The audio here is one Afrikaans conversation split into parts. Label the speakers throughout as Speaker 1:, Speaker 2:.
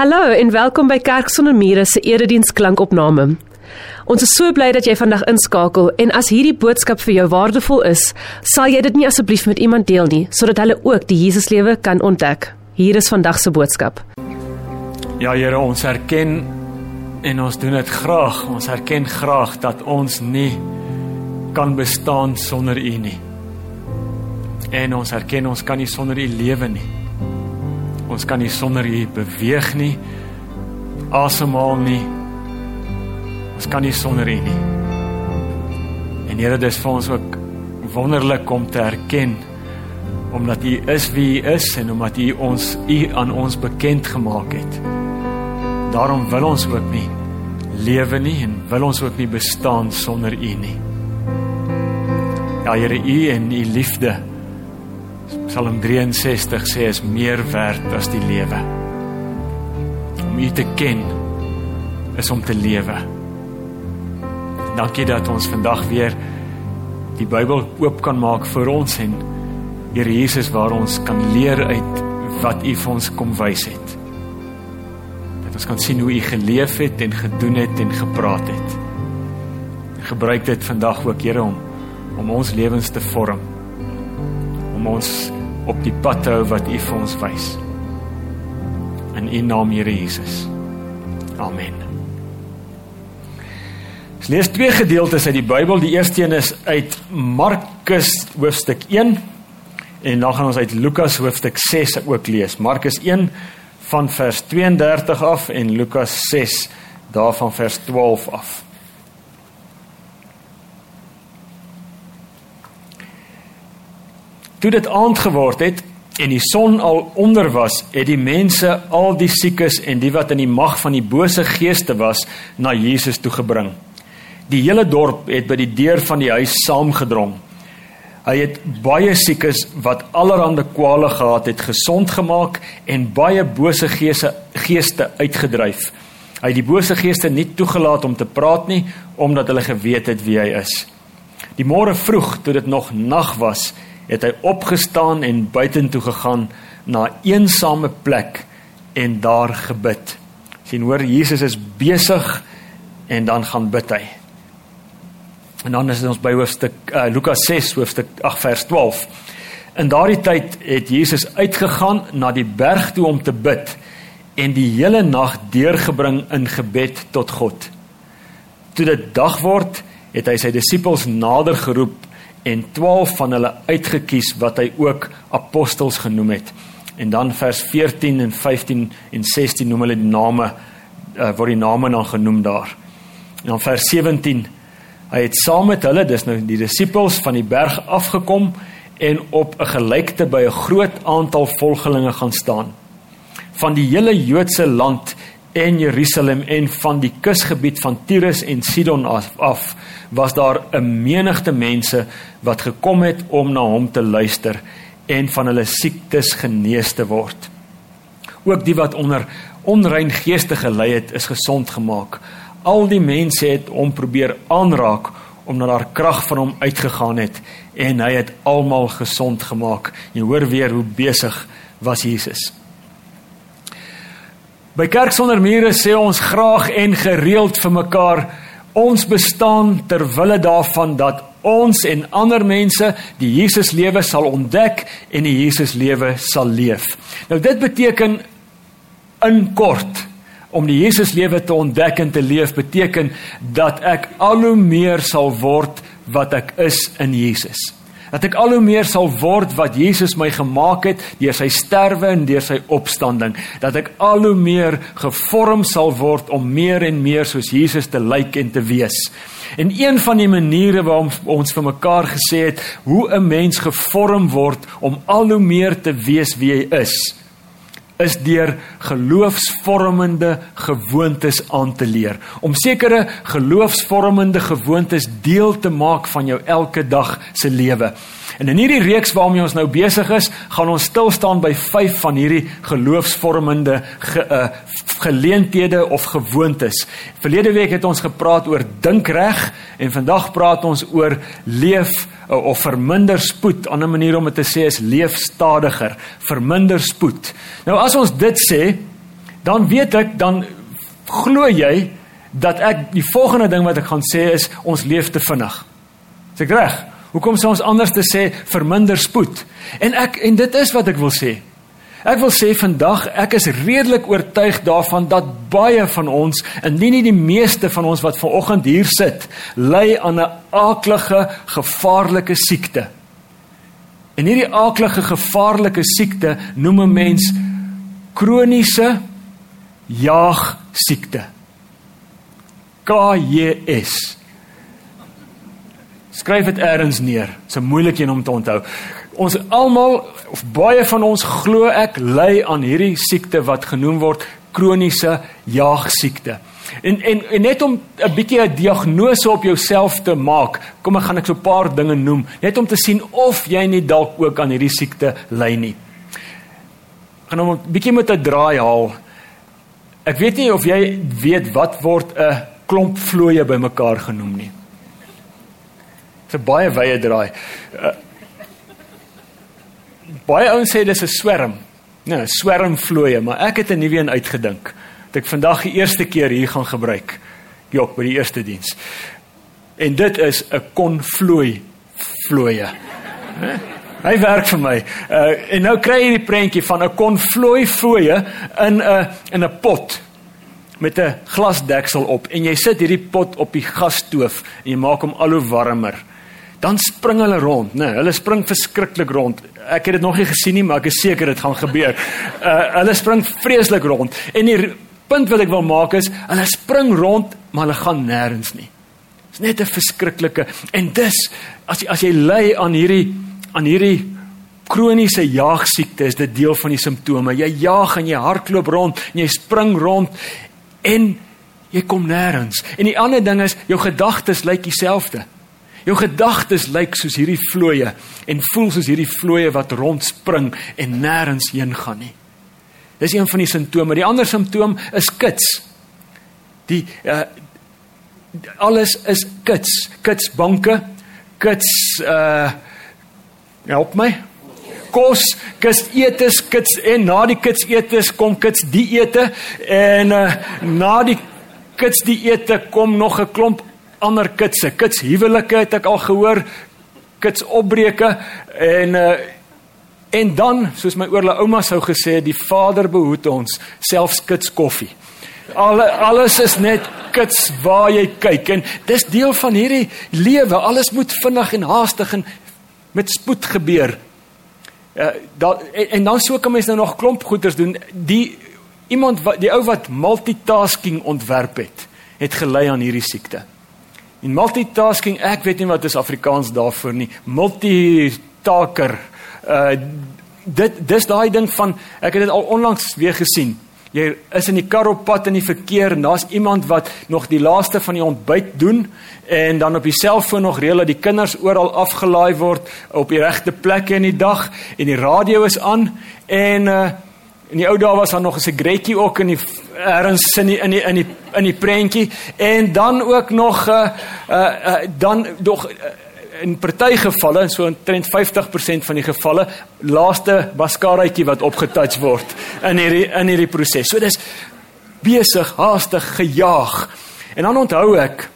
Speaker 1: Hallo en welkom by Kerk sonder mure se erediens klankopname. Ons is so bly dat jy vandag inskakel en as hierdie boodskap vir jou waardevol is, sal jy dit nie asseblief met iemand deel nie sodat hulle ook die Jesuslewe kan ontdek. Hier is vandag se boodskap.
Speaker 2: Ja Here, ons erken en ons doen dit graag. Ons erken graag dat ons nie kan bestaan sonder U nie. En ons erken ons kan nie sonder U lewe nie. Ons kan nie sonder U beweeg nie. Asemhaal nie. Ons kan nie sonder U nie. En Here, dis vir ons ook wonderlik om te erken omdat U is wie U is en omdat U ons U aan ons bekend gemaak het. Daarom wil ons ook nie lewe nie en wil ons ook nie bestaan sonder U nie. Ja Here, U en U liefde Psalm 63 sê is meer werd as die lewe. Om U te ken is om te lewe. Dankie dat ons vandag weer die Bybel oop kan maak vir ons en Here Jesus waar ons kan leer uit wat U vir ons kom wys het. Dat ons kan sien hoe U geleef het en gedoen het en gepraat het. En gebruik dit vandag ook Here om om ons lewens te vorm. Om ons op die pad te hou wat U vir ons wys. In U naam Here Jesus. Amen. Ons lees twee gedeeltes uit die Bybel. Die eerste een is uit Markus hoofstuk 1 en dan gaan ons uit Lukas hoofstuk 6 ook lees. Markus 1 van vers 32 af en Lukas 6 daarvan vers 12 af. Toe dit aand geword het en die son al onder was, het die mense al die siekes en die wat in die mag van die bose geeste was, na Jesus toe gebring. Die hele dorp het by die deur van die huis saamgedrom. Hy het baie siekes wat allerlei kwale gehad het gesond gemaak en baie bose geeste geeste uitgedryf. Hy het die bose geeste nie toegelaat om te praat nie omdat hulle geweet het wie hy is. Die môre vroeg toe dit nog nag was, het hy opgestaan en buitentoe gegaan na 'n eensame plek en daar gebid. sien hoor Jesus is besig en dan gaan bid hy. En dan is ons by hoofstuk uh, Lukas 6 hoofstuk 8 vers 12. In daardie tyd het Jesus uitgegaan na die berg toe om te bid en die hele nag deurgebring in gebed tot God. Toe dit dag word, het hy sy disippels nader geroep en 12 van hulle uitgekies wat hy ook apostels genoem het. En dan vers 14 en 15 en 16 noem hulle die name uh, word die name dan genoem daar. En dan vers 17 hy het saam met hulle dis nou die disippels van die berg afgekom en op 'n gelykte by 'n groot aantal volgelinge gaan staan. Van die hele Joodse land en Jerusalem en van die kusgebied van Tyrus en Sidon af, af was daar 'n menigte mense wat gekom het om na hom te luister en van hulle siektes genees te word. Ook die wat onder onrein geeste gelei het, is gesond gemaak. Al die mense het hom probeer aanraak omdat daar krag van hom uitgegaan het en hy het almal gesond gemaak. Jy hoor weer hoe besig was Jesus. By Kerk sonder mure sê ons graag en gereeld vir mekaar ons bestaan ter wille daarvan dat ons en ander mense die Jesus lewe sal ontdek en die Jesus lewe sal leef. Nou dit beteken in kort om die Jesus lewe te ontdek en te leef beteken dat ek al hoe meer sal word wat ek is in Jesus dat ek al hoe meer sal word wat Jesus my gemaak het deur sy sterwe en deur sy opstanding, dat ek al hoe meer gevorm sal word om meer en meer soos Jesus te lyk en te wees. En een van die maniere waarop ons vir mekaar gesê het hoe 'n mens gevorm word om al hoe meer te wees wie hy is, is deur geloofsvormende gewoontes aan te leer. Om sekere geloofsvormende gewoontes deel te maak van jou elke dag se lewe. En in hierdie reeks waarmee ons nou besig is, gaan ons stil staan by 5 van hierdie geloofsvormende ge, uh, geleenthede of gewoontes. Verlede week het ons gepraat oor dink reg en vandag praat ons oor leef uh, of verminder spoed. 'n Ander manier om dit te sê is leef stadiger, verminder spoed. Nou as ons dit sê, dan weet ek dan glo jy dat ek die volgende ding wat ek gaan sê is ons leef te vinnig. Is ek reg? Hoekom sou ons anders te sê verminder spoed? En ek en dit is wat ek wil sê. Ek wil sê vandag ek is redelik oortuig daarvan dat baie van ons, indien nie die meeste van ons wat ver oggend hier sit, ly aan 'n aaklige, gevaarlike siekte. En hierdie aaklige, gevaarlike siekte noem 'n mens kroniese jaagsiekte. KJS. Skryf dit eers neer. Dit's 'n moeilike een om te onthou ons almal of baie van ons glo ek ly aan hierdie siekte wat genoem word kroniese jaagsiekte. En en en net om 'n bietjie 'n diagnose op jouself te maak, kom ek gaan ek so 'n paar dinge noem, net om te sien of jy nie dalk ook aan hierdie siekte ly nie. Gaan hom 'n bietjie met 'n draai haal. Ek weet nie of jy weet wat word 'n klomp vlooie bymekaar genoem nie. Dit is 'n baie wye draai. Uh, baie ouens sê dis 'n swerm. Nee, swerm vlooie, maar ek het 'n nuwe een uitgedink. Dit ek vandag die eerste keer hier gaan gebruik. Jok by die eerste diens. En dit is 'n konvlooi vlooie. Hy werk vir my. Uh en nou kry jy die prentjie van 'n konvlooi vlooie in 'n in 'n pot met 'n glasdeksel op en jy sit hierdie pot op die gasstoof en jy maak hom al hoe warmer dan spring hulle rond, né? Nee, hulle spring verskriklik rond. Ek het dit nog nie gesien nie, maar ek is seker dit gaan gebeur. Uh hulle spring vreeslik rond. En die punt wat ek wil maak is, hulle spring rond, maar hulle gaan nêrens nie. Dit's net 'n verskriklike en dis as as jy ly aan hierdie aan hierdie kroniese jaagsiekte, is dit deel van die simptome. Jy jaag en jy hardloop rond en jy spring rond en jy kom nêrens. En die ander ding is jou gedagtes lyk dieselfde. Jou gedagtes lyk soos hierdie vlooie en voel soos hierdie vlooie wat rondspring en nêrens heen gaan nie. Dis een van die simptome. Die ander simptoom is kits. Die uh alles is kits. Kitsbanke, kits uh help my. Kos, kits etes, kits en na die kits etes kom kits dieete en uh na die kits dieete kom nog 'n klomp ander kitse, kits huwelike het ek al gehoor, kits opbreke en uh, en dan soos my oorle ouma sou gesê, die Vader behoed ons, selfs kits koffie. Al alles is net kits waar jy kyk en dis deel van hierdie lewe. Alles moet vinnig en haastig en met spoed gebeur. Uh, dat, en, en dan sou kan mens nou nog klomp goeders doen. Die iemand wat die ou wat multitasking ontwerp het, het gelei aan hierdie siekte. En multitasking, ek weet nie wat is Afrikaans daarvoor nie. Multitaker. Uh dit dis daai ding van ek het dit al onlangs weer gesien. Jy is in die kar op pad in die verkeer en daar's iemand wat nog die laaste van die ontbyt doen en dan op die selfoon nog reël dat die kinders oral afgelaai word op die regte plekke in die dag en die radio is aan en uh In die ou dae was daar nog 'n sigretjie ook in die erns in die in die in die in die prentjie en dan ook nog uh uh, uh dan nog uh, in party gevalle so omtrent 50% van die gevalle laaste maskaraatjie wat opgetouch word in hierdie in hierdie proses. So dis besig, haastig, gejaag. En dan onthou ek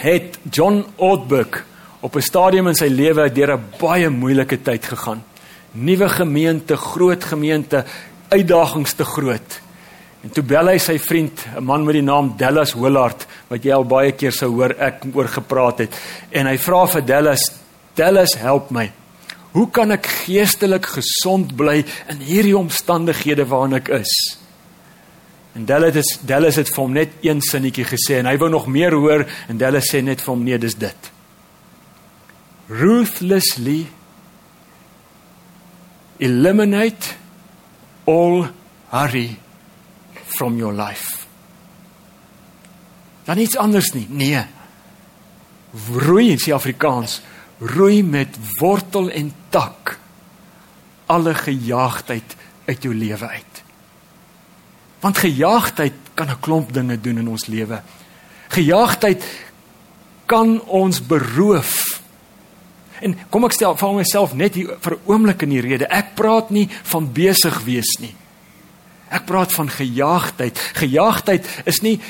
Speaker 2: het John Ortberg op 'n stadium in sy lewe deur 'n baie moeilike tyd gegaan. Nuwe gemeente, groot gemeente, uitdagings te groot. En toe bel hy sy vriend, 'n man met die naam Dallas Willard, wat jy al baie keer sou hoor ek oor gepraat het, en hy vra vir Dallas, Dallas, help my. Hoe kan ek geestelik gesond bly in hierdie omstandighede waarin ek is? En Dallas het Dallas het vir hom net een sinnetjie gesê en hy wou nog meer hoor en Dallas sê net vir hom nee, dis dit. Ruthlessly eliminate all hurry from your life. Dan iets anders nie. Nee. Roei in Afrikaans, roei met wortel en tak alle gejaagdheid uit jou lewe uit. Want gejaagdheid kan 'n klomp dinge doen in ons lewe. Gejaagdheid kan ons beroof En kom ek stel vir myself net hier vir 'n oomblik in die rede. Ek praat nie van besig wees nie. Ek praat van gejaagdheid. Gejaagdheid is nie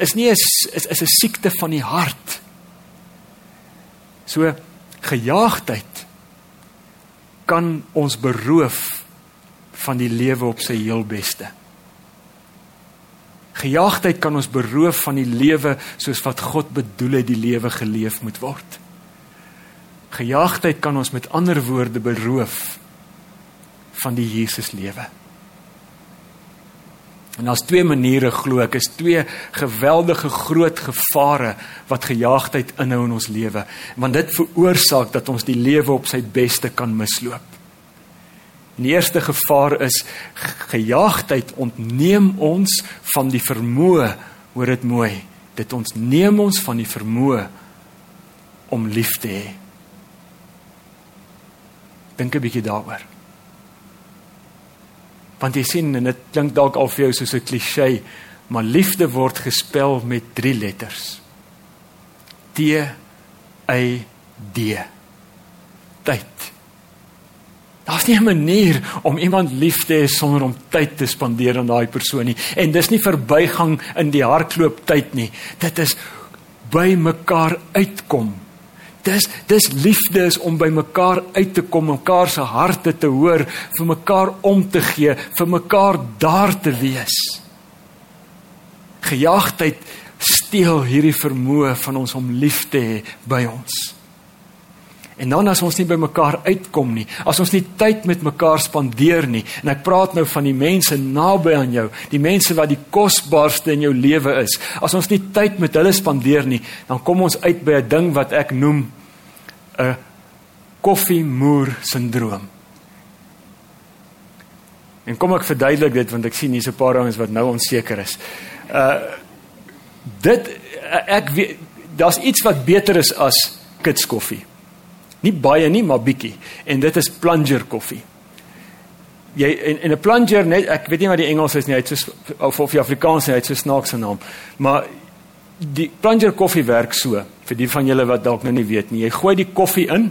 Speaker 2: is nie 'n is is 'n siekte van die hart. So gejaagdheid kan ons beroof van die lewe op sy heel beste. Gejaagdheid kan ons beroof van die lewe soos wat God bedoel het die lewe geleef moet word. Gejaagdheid kan ons met ander woorde beroof van die Jesus lewe. En daar's twee maniere glo ek, is twee geweldige groot gevare wat gejaagdheid inhou in ons lewe, want dit veroorsaak dat ons die lewe op sy beste kan misloop. Die eerste gevaar is gejaagdheid ontneem ons van die vermoë, hoor dit mooi, dit ons neem ons van die vermoë om lief te hê. Dink 'n bietjie daaroor. Want jy sien en dit klink dalk al vir jou soos 'n klise, maar liefde word gespel met 3 letters. T Y D. Tyd. Daar's nie 'n manier om iemand lief te hê sonder om tyd te spandeer aan daai persoon nie. En dis nie verbygang in die hardloop tyd nie. Dit is by mekaar uitkom Dis dis liefde is om by mekaar uit te kom, mekaar se harte te hoor, vir mekaar om te gee, vir mekaar daar te wees. Gejaagdheid steel hierdie vermoë van ons om lief te hê by ons. En dan as ons nie by mekaar uitkom nie, as ons nie tyd met mekaar spandeer nie, en ek praat nou van die mense naby aan jou, die mense wat die kosbaarste in jou lewe is. As ons nie tyd met hulle spandeer nie, dan kom ons uit by 'n ding wat ek noem 'n koffiemoer sindroom. En kom ek verduidelik dit want ek sien hier's 'n paar ouens wat nou onseker is. Uh dit ek weet daar's iets wat beter is as kits koffie. Nie baie nie, maar bietjie. En dit is plunger koffie. Jy en, en 'n plunger net ek weet nie wat die Engels is nie, hy't so of of die Afrikaans nie, hy't so snaakse naam. Maar die plunger koffie werk so vir die van julle wat dalk nou nie weet nie. Jy gooi die koffie in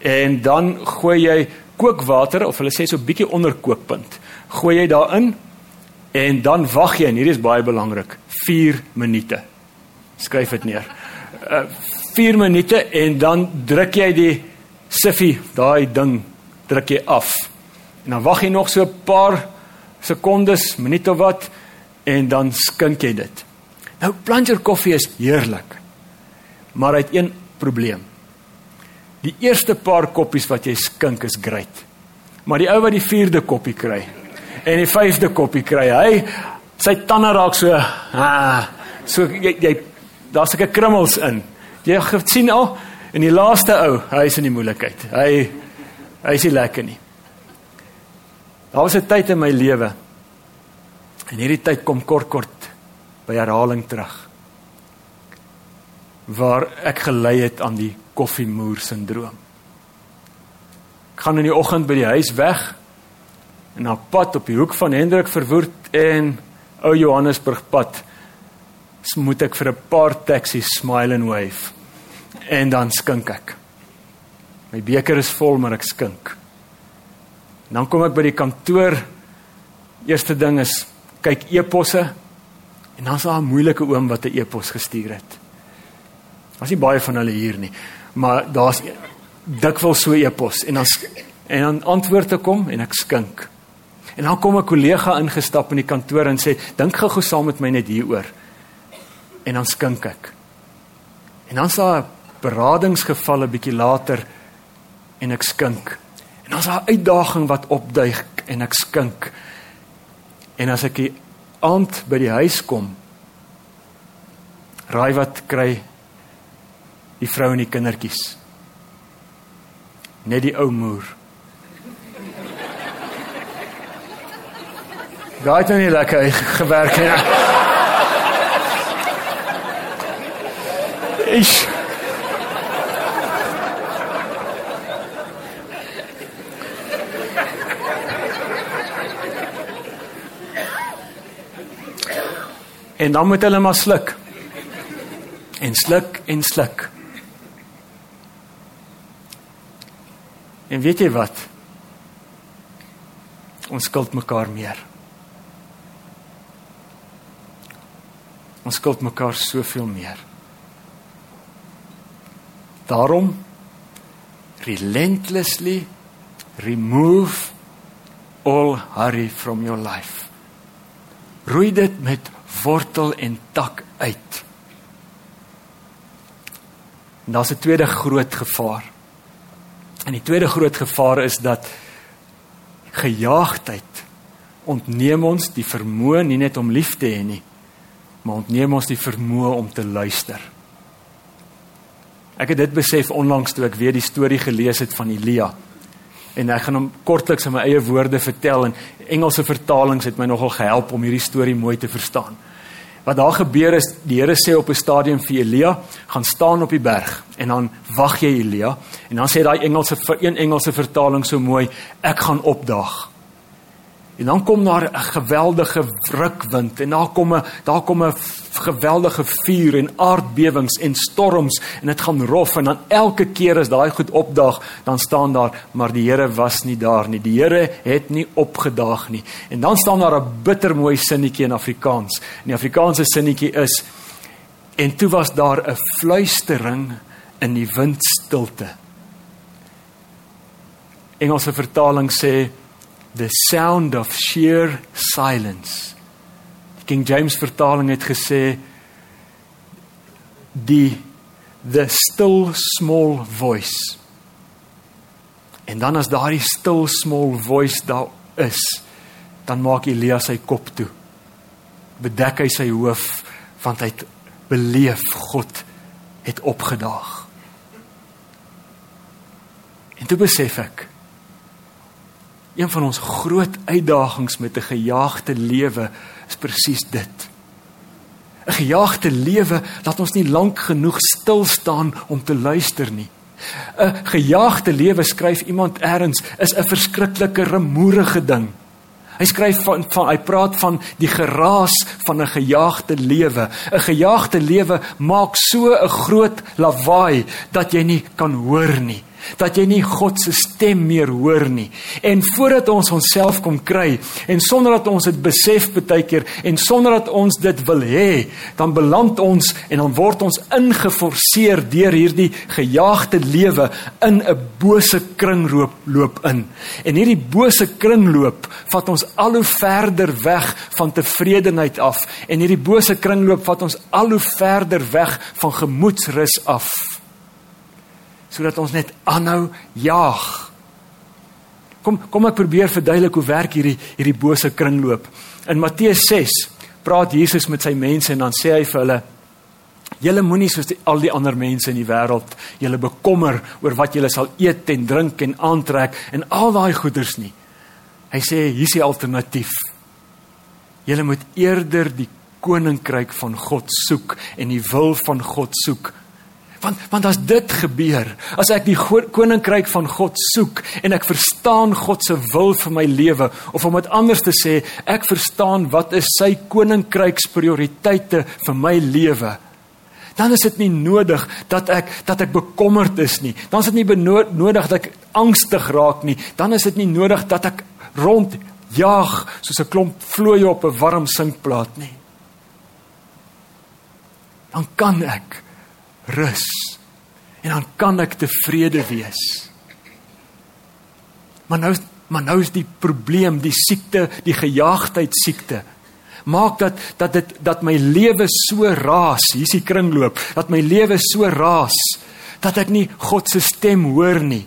Speaker 2: en dan gooi jy kookwater of hulle sê so bietjie onder kookpunt. Gooi jy daarin en dan wag jy en hierdie is baie belangrik, 4 minute. Skryf dit neer. Uh 4 minute en dan druk jy die siffie, daai ding druk jy af. En dan wag jy nog so 'n paar sekondes, minuut of wat en dan skink jy dit. Nou plunger koffie is heerlik. Maar hy het een probleem. Die eerste paar koppies wat jy skink is great. Maar die ou wat die 4de koppie kry en die 5de koppie kry, hy sy tande raak so, ah, so jy, jy daar's seker krummels in. Jy sien al en die laaste ou, hy is in die moeilikheid. Hy hy is nie lekker nie. Daar was 'n tyd in my lewe. En hierdie tyd kom kort kort by herhaling terug. Waar ek gelei het aan die koffiemoer sindroom. Ek gaan in die oggend by die huis weg en op pad op die hoek van Hendrik verwoerd en ou Johannesburg pad moet ek vir 'n paar taksies smile and wave en dan skink ek. My beker is vol maar ek skink. Dan kom ek by die kantoor. Eerste ding is kyk e-posse en dan's daar 'n moeilike oom wat 'n e-pos gestuur het. Daar's nie baie van hulle hier nie, maar daar's dikwels so e-pos en dan en dan antwoorde kom en ek skink. En dan kom 'n kollega ingestap in die kantoor en sê, "Dink gou-gou saam met my net hieroor." En dan skink ek. En dan's daar beradingsgevalle bietjie later en ek skink. En dan's daar 'n uitdaging wat opduig en ek skink. En as ek die aand by die huis kom, raai wat kry die vrou en die kindertjies? Net die ou moer. Daai het nou nie lekker gewerk nie. Ich. En dan moet hulle maar sluk. En sluk en sluk. En weet jy wat? Ons skuld mekaar meer. Ons skuld mekaar soveel meer. Daarom relentlessly remove all hurry from your life. Roei dit met wortel en tak uit. En daar's 'n tweede groot gevaar. En die tweede groot gevaar is dat gejaagdheid ontneem ons die vermoë nie net om lief te hê nie, maar ontneem ons die vermoë om te luister. Ek het dit besef onlangs toe ek weer die storie gelees het van Elia en ek gaan hom kortliks in my eie woorde vertel en Engelse vertalings het my nogal gehelp om hierdie storie mooi te verstaan. Wat daar gebeur is, die Here sê op 'n stadium vir Elia, gaan staan op die berg en dan wag jy Elia en dan sê daai Engelse vir een Engelse vertaling so mooi, ek gaan opdaag. En dan kom daar 'n geweldige rukwind en daar kom 'n daar kom 'n geweldige vuur en aardbewings en storms en dit gaan rof en dan elke keer as daai goed opdaag, dan staan daar maar die Here was nie daar nie. Die Here het nie opgedaag nie. En dan staan daar 'n bittermooi sinnetjie in Afrikaans. En die Afrikaanse sinnetjie is en toe was daar 'n fluistering in die windstilte. Engelse vertaling sê the sound of sheer silence. Die King James vertaling het gesê die the still small voice. En dan as daardie still small voice daar is, dan maak Elia sy kop toe. Bedek hy sy hoof want hy het beleef God het opgedaag. En toe besef ek Een van ons groot uitdagings met 'n gejaagde lewe is presies dit. 'n Gejaagde lewe laat ons nie lank genoeg stil staan om te luister nie. 'n Gejaagde lewe skryf iemand eers is 'n verskriklike remoerige ding. Hy skryf van van hy praat van die geraas van 'n gejaagde lewe. 'n Gejaagde lewe maak so 'n groot lawaai dat jy nie kan hoor nie dat jy nie God se stem meer hoor nie. En voordat ons onsself kom kry en sonder dat ons dit besef baie keer en sonder dat ons dit wil hê, dan beland ons en dan word ons ingeforseer deur hierdie gejaagde lewe in 'n bose kringloop loop in. En hierdie bose kringloop vat ons al hoe verder weg van tevredenheid af en hierdie bose kringloop vat ons al hoe verder weg van gemoedsrus af sodat ons net aanhou jaag. Kom kom ek probeer verduidelik hoe werk hierdie hierdie bose kringloop. In Matteus 6 praat Jesus met sy mense en dan sê hy vir hulle Julle moenie soos die, al die ander mense in die wêreld julle bekommer oor wat julle sal eet en drink en aantrek en al daai goeders nie. Hy sê hier's die alternatief. Julle moet eerder die koninkryk van God soek en die wil van God soek Want want as dit gebeur, as ek die koninkryk van God soek en ek verstaan God se wil vir my lewe of om dit anders te sê, ek verstaan wat is sy koninkryksprioriteite vir my lewe. Dan is dit nie nodig dat ek dat ek bekommerd is nie. Dan is dit nie nodig dat ek angstig raak nie. Dan is dit nie nodig dat ek rond jaag soos 'n klomp vlooie op 'n warm sinkplaat nie. Dan kan ek rus. En dan kan ek tevrede wees. Maar nou maar nou is die probleem, die siekte, die gejaagdheid siekte. Maak dat dat dit dat my lewe so raas, hier's die kringloop, dat my lewe so raas dat ek nie God se stem hoor nie.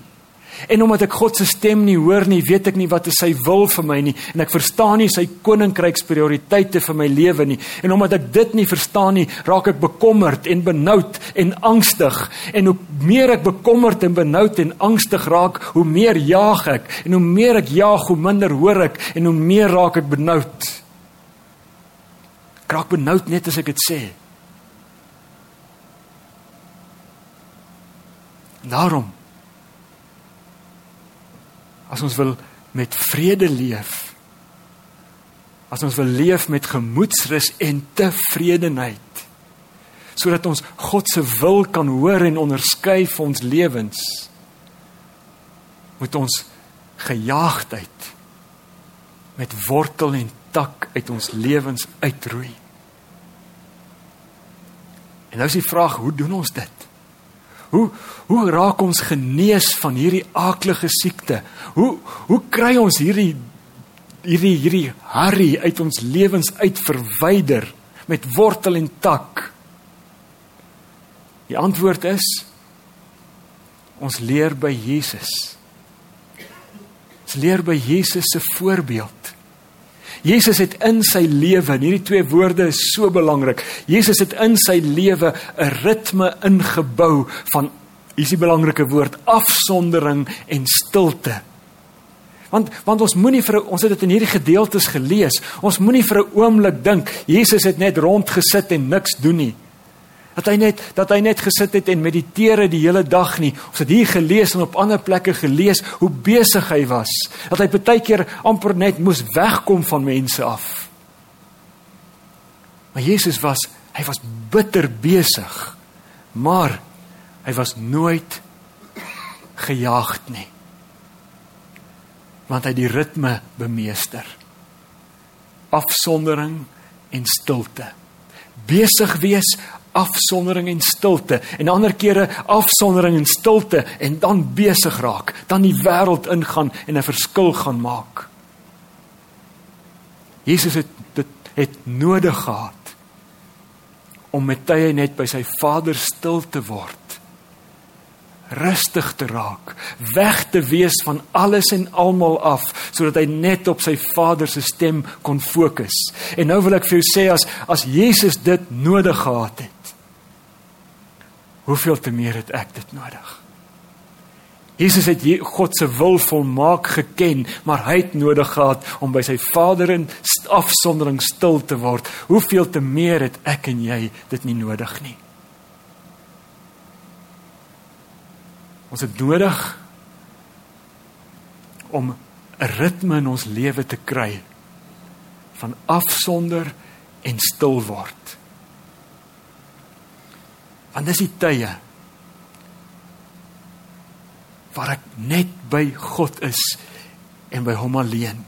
Speaker 2: En omdat ek God se stem nie hoor nie, weet ek nie wat is sy wil vir my nie en ek verstaan nie sy koninkryksprioriteite vir my lewe nie. En omdat ek dit nie verstaan nie, raak ek bekommerd en benoud en angstig. En hoe meer ek bekommerd en benoud en angstig raak, hoe meer jaag ek en hoe meer ek jaag, hoe minder hoor ek en hoe meer raak ek benoud. Ek raak benoud net as ek dit sê. Daarom as ons wil met vrede leef as ons wil leef met gemoedsrus en tevredenheid sodat ons God se wil kan hoor en onderskei vir ons lewens moet ons gejaagdheid met wortel en tak uit ons lewens uitroei En nou is die vraag, hoe doen ons dit? Hoe hoe raak ons genees van hierdie aaklige siekte? Hoe hoe kry ons hierdie hierdie hierdie harry uit ons lewens uit verwyder met wortel en tak? Die antwoord is ons leer by Jesus. Ons leer by Jesus se voorbeeld. Jesus het in sy lewe, hierdie twee woorde is so belangrik. Jesus het in sy lewe 'n ritme ingebou van hier's die belangrike woord afsondering en stilte. Want want ons moenie vir ons het dit in hierdie gedeeltes gelees. Ons moenie vir 'n oomblik dink Jesus het net rondgesit en niks doen nie dat hy net dat hy net gesit het en mediteer die hele dag nie. Ons het hier gelees en op ander plekke gelees hoe besig hy was. Dat hy baie keer amper net moes wegkom van mense af. Maar Jesus was hy was bitter besig. Maar hy was nooit gejaagd nie. Want hy die ritme bemeester. Afsondering en stilte. Besig wees afsondering en stilte en ander kere afsondering en stilte en dan besig raak, dan die wêreld ingaan en 'n verskil gaan maak. Jesus het dit het nodig gehad om met tye net by sy Vader stil te word rustig te raak, weg te wees van alles en almal af sodat hy net op sy Vader se stem kon fokus. En nou wil ek vir jou sê as as Jesus dit nodig gehad het, hoeveel te meer het ek dit nodig? Jesus het God se wil volmaak geken, maar hy het nodig gehad om by sy Vader in afsondering stil te word. Hoeveel te meer het ek en jy dit nie nodig nie? Ons het nodig om 'n ritme in ons lewe te kry van afsonder en stil word. Want dis die tye waar ek net by God is en by hom alleen.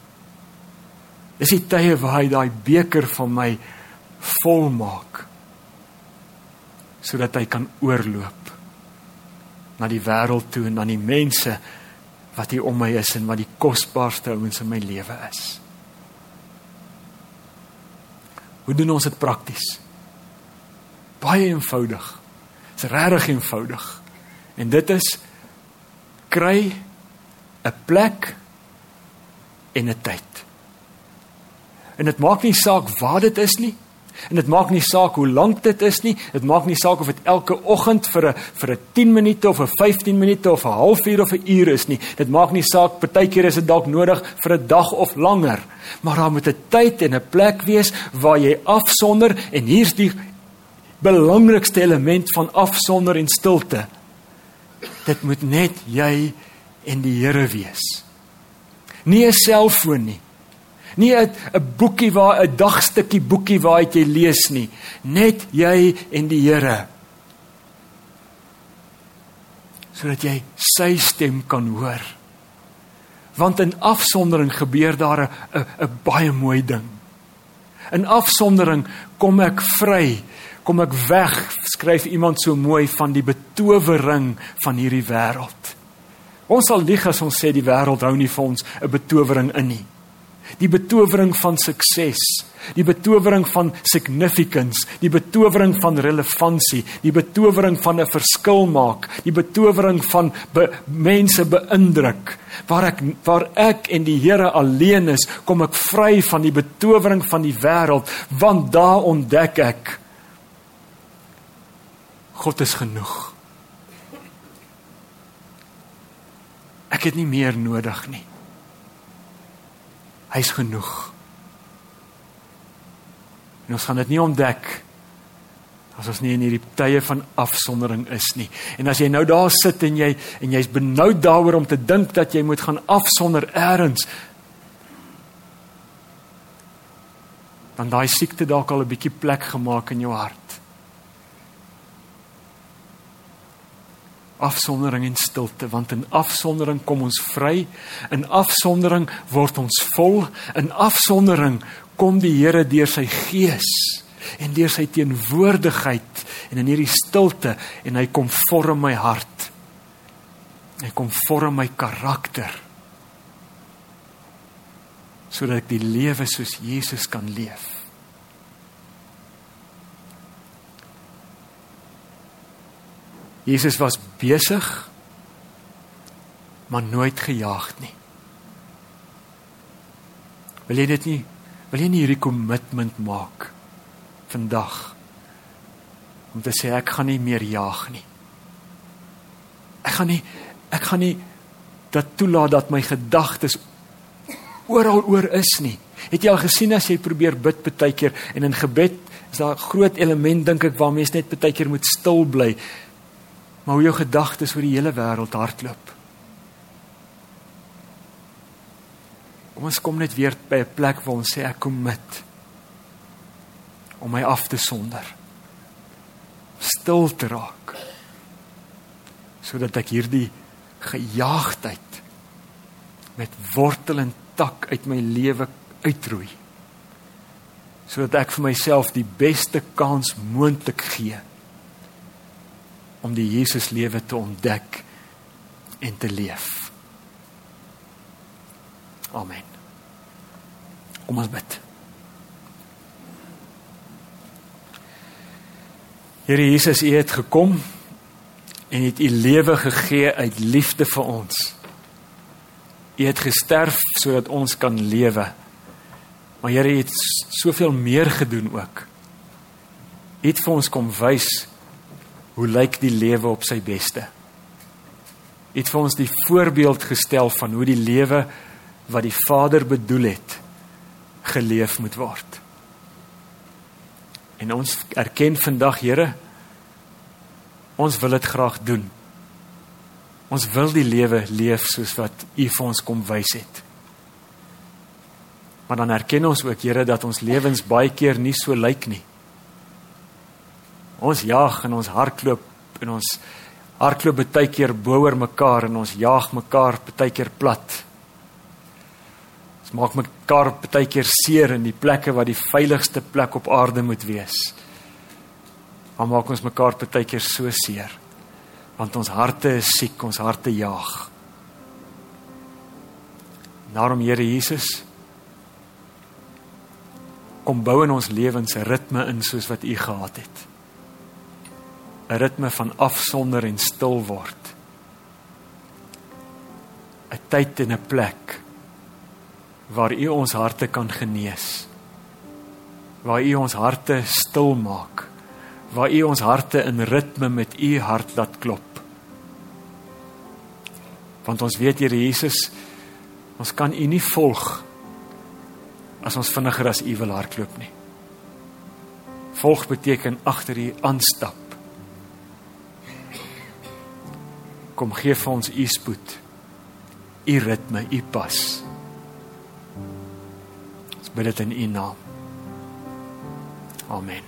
Speaker 2: Dis die tye waar hy daai beker van my volmaak sodat hy kan oorloop na die wêreld toe en na die mense wat hier om my is en wat die kosbaarste ouens in my lewe is. Hoe doen ons dit prakties? Baie eenvoudig. Dit's regtig eenvoudig. En dit is kry 'n plek en 'n tyd. En dit maak nie saak waar dit is nie. En dit maak nie saak hoe lank dit is nie. Dit maak nie saak of dit elke oggend vir 'n vir 'n 10 minute of 'n 15 minute of 'n halfuur of 'n uur is nie. Dit maak nie saak partykeer is dit dalk nodig vir 'n dag of langer. Maar daar moet 'n tyd en 'n plek wees waar jy afsonder en hier's die belangrikste element van afsonder en stilte. Dit moet net jy en die Here wees. Nie 'n selfoon nie. Nie 'n 'n boekie waar 'n dagstukkie boekie waar jy lees nie. Net jy en die Here. Sodat jy sy stem kan hoor. Want in afsondering gebeur daar 'n 'n baie mooi ding. In afsondering kom ek vry kom ek weg, skryf iemand so mooi van die betowering van hierdie wêreld. Ons sal lieg as ons sê die wêreld hou nie vir ons 'n betowering in nie. Die betowering van sukses, die betowering van significance, die betowering van relevantie, die betowering van 'n verskil maak, die betowering van be, mense beïndruk. Waar ek waar ek en die Here alleen is, kom ek vry van die betowering van die wêreld, want daar ontdek ek God is genoeg. Ek het nie meer nodig nie. Hy's genoeg. En ons gaan dit nie ontdek as ons nie in hierdie tye van afsondering is nie. En as jy nou daar sit en jy en jy's benoud daaroor om te dink dat jy moet gaan afsonder eers dan daai siekte dalk al 'n bietjie plek gemaak in jou hart. Afsondering en stilte want in afsondering kom ons vry in afsondering word ons vol in afsondering kom die Here deur sy gees en deur sy teenwoordigheid en in hierdie stilte en hy kom vorm my hart. Hy kom vorm my karakter sodat ek die lewe soos Jesus kan leef. Jesus was besig maar nooit gejaag nie. Wil jy dit nie wil jy nie hierdie kommitment maak vandag om te sê ek gaan nie meer jaag nie. Ek gaan nie ek gaan nie dat toelaat dat my gedagtes oral oor is nie. Het jy al gesien as jy probeer bid baie keer en in gebed is daar 'n groot element dink ek waar mens net baie keer moet stil bly. Maar hoe jou gedagtes oor die hele wêreld hardloop. Ons kom net weer by 'n plek waar ons sê ek kom met om my af te sonder. Stil te raak. Sodat ek hierdie gejaagdheid met wortel en tak uit my lewe uitroei. Sodat ek vir myself die beste kans moontlik gee om die Jesus lewe te ontdek en te leef. Amen. Kom ons bid. Here Jesus, U het gekom en het U lewe gegee uit liefde vir ons. U het gesterf sodat ons kan lewe. Maar Here, U het soveel meer gedoen ook. U het vir ons kom wys hoe lyk die lewe op sy beste. Het vir ons die voorbeeld gestel van hoe die lewe wat die Vader bedoel het geleef moet word. En ons erken vandag, Here, ons wil dit graag doen. Ons wil die lewe leef soos wat U vir ons kom wys het. Maar dan erken ons ook, Here, dat ons lewens baie keer nie so lyk nie. Ons jaag en ons hardloop en ons hardloop baie keer bo oor mekaar en ons jaag mekaar baie keer plat. Ons maak mekaar baie keer seer in die plekke wat die veiligste plek op aarde moet wees. Maar maak ons mekaar baie keer so seer. Want ons harte is siek, ons harte jaag. Daarom Here Jesus kom bou in ons lewens 'n ritme in soos wat U gehad het. 'n Ritme van afsonder en stil word. 'n Tyd en 'n plek waar U ons harte kan genees. Waar U ons harte stil maak. Waar U ons harte in ritme met U hart laat klop. Want ons weet Here Jesus, ons kan U nie volg as ons vinniger as U wil hardloop nie. Volg beteken agter U aanstap. Kom gee vir ons U spoed. U ritme, U pas bid dit in U naam. Amen.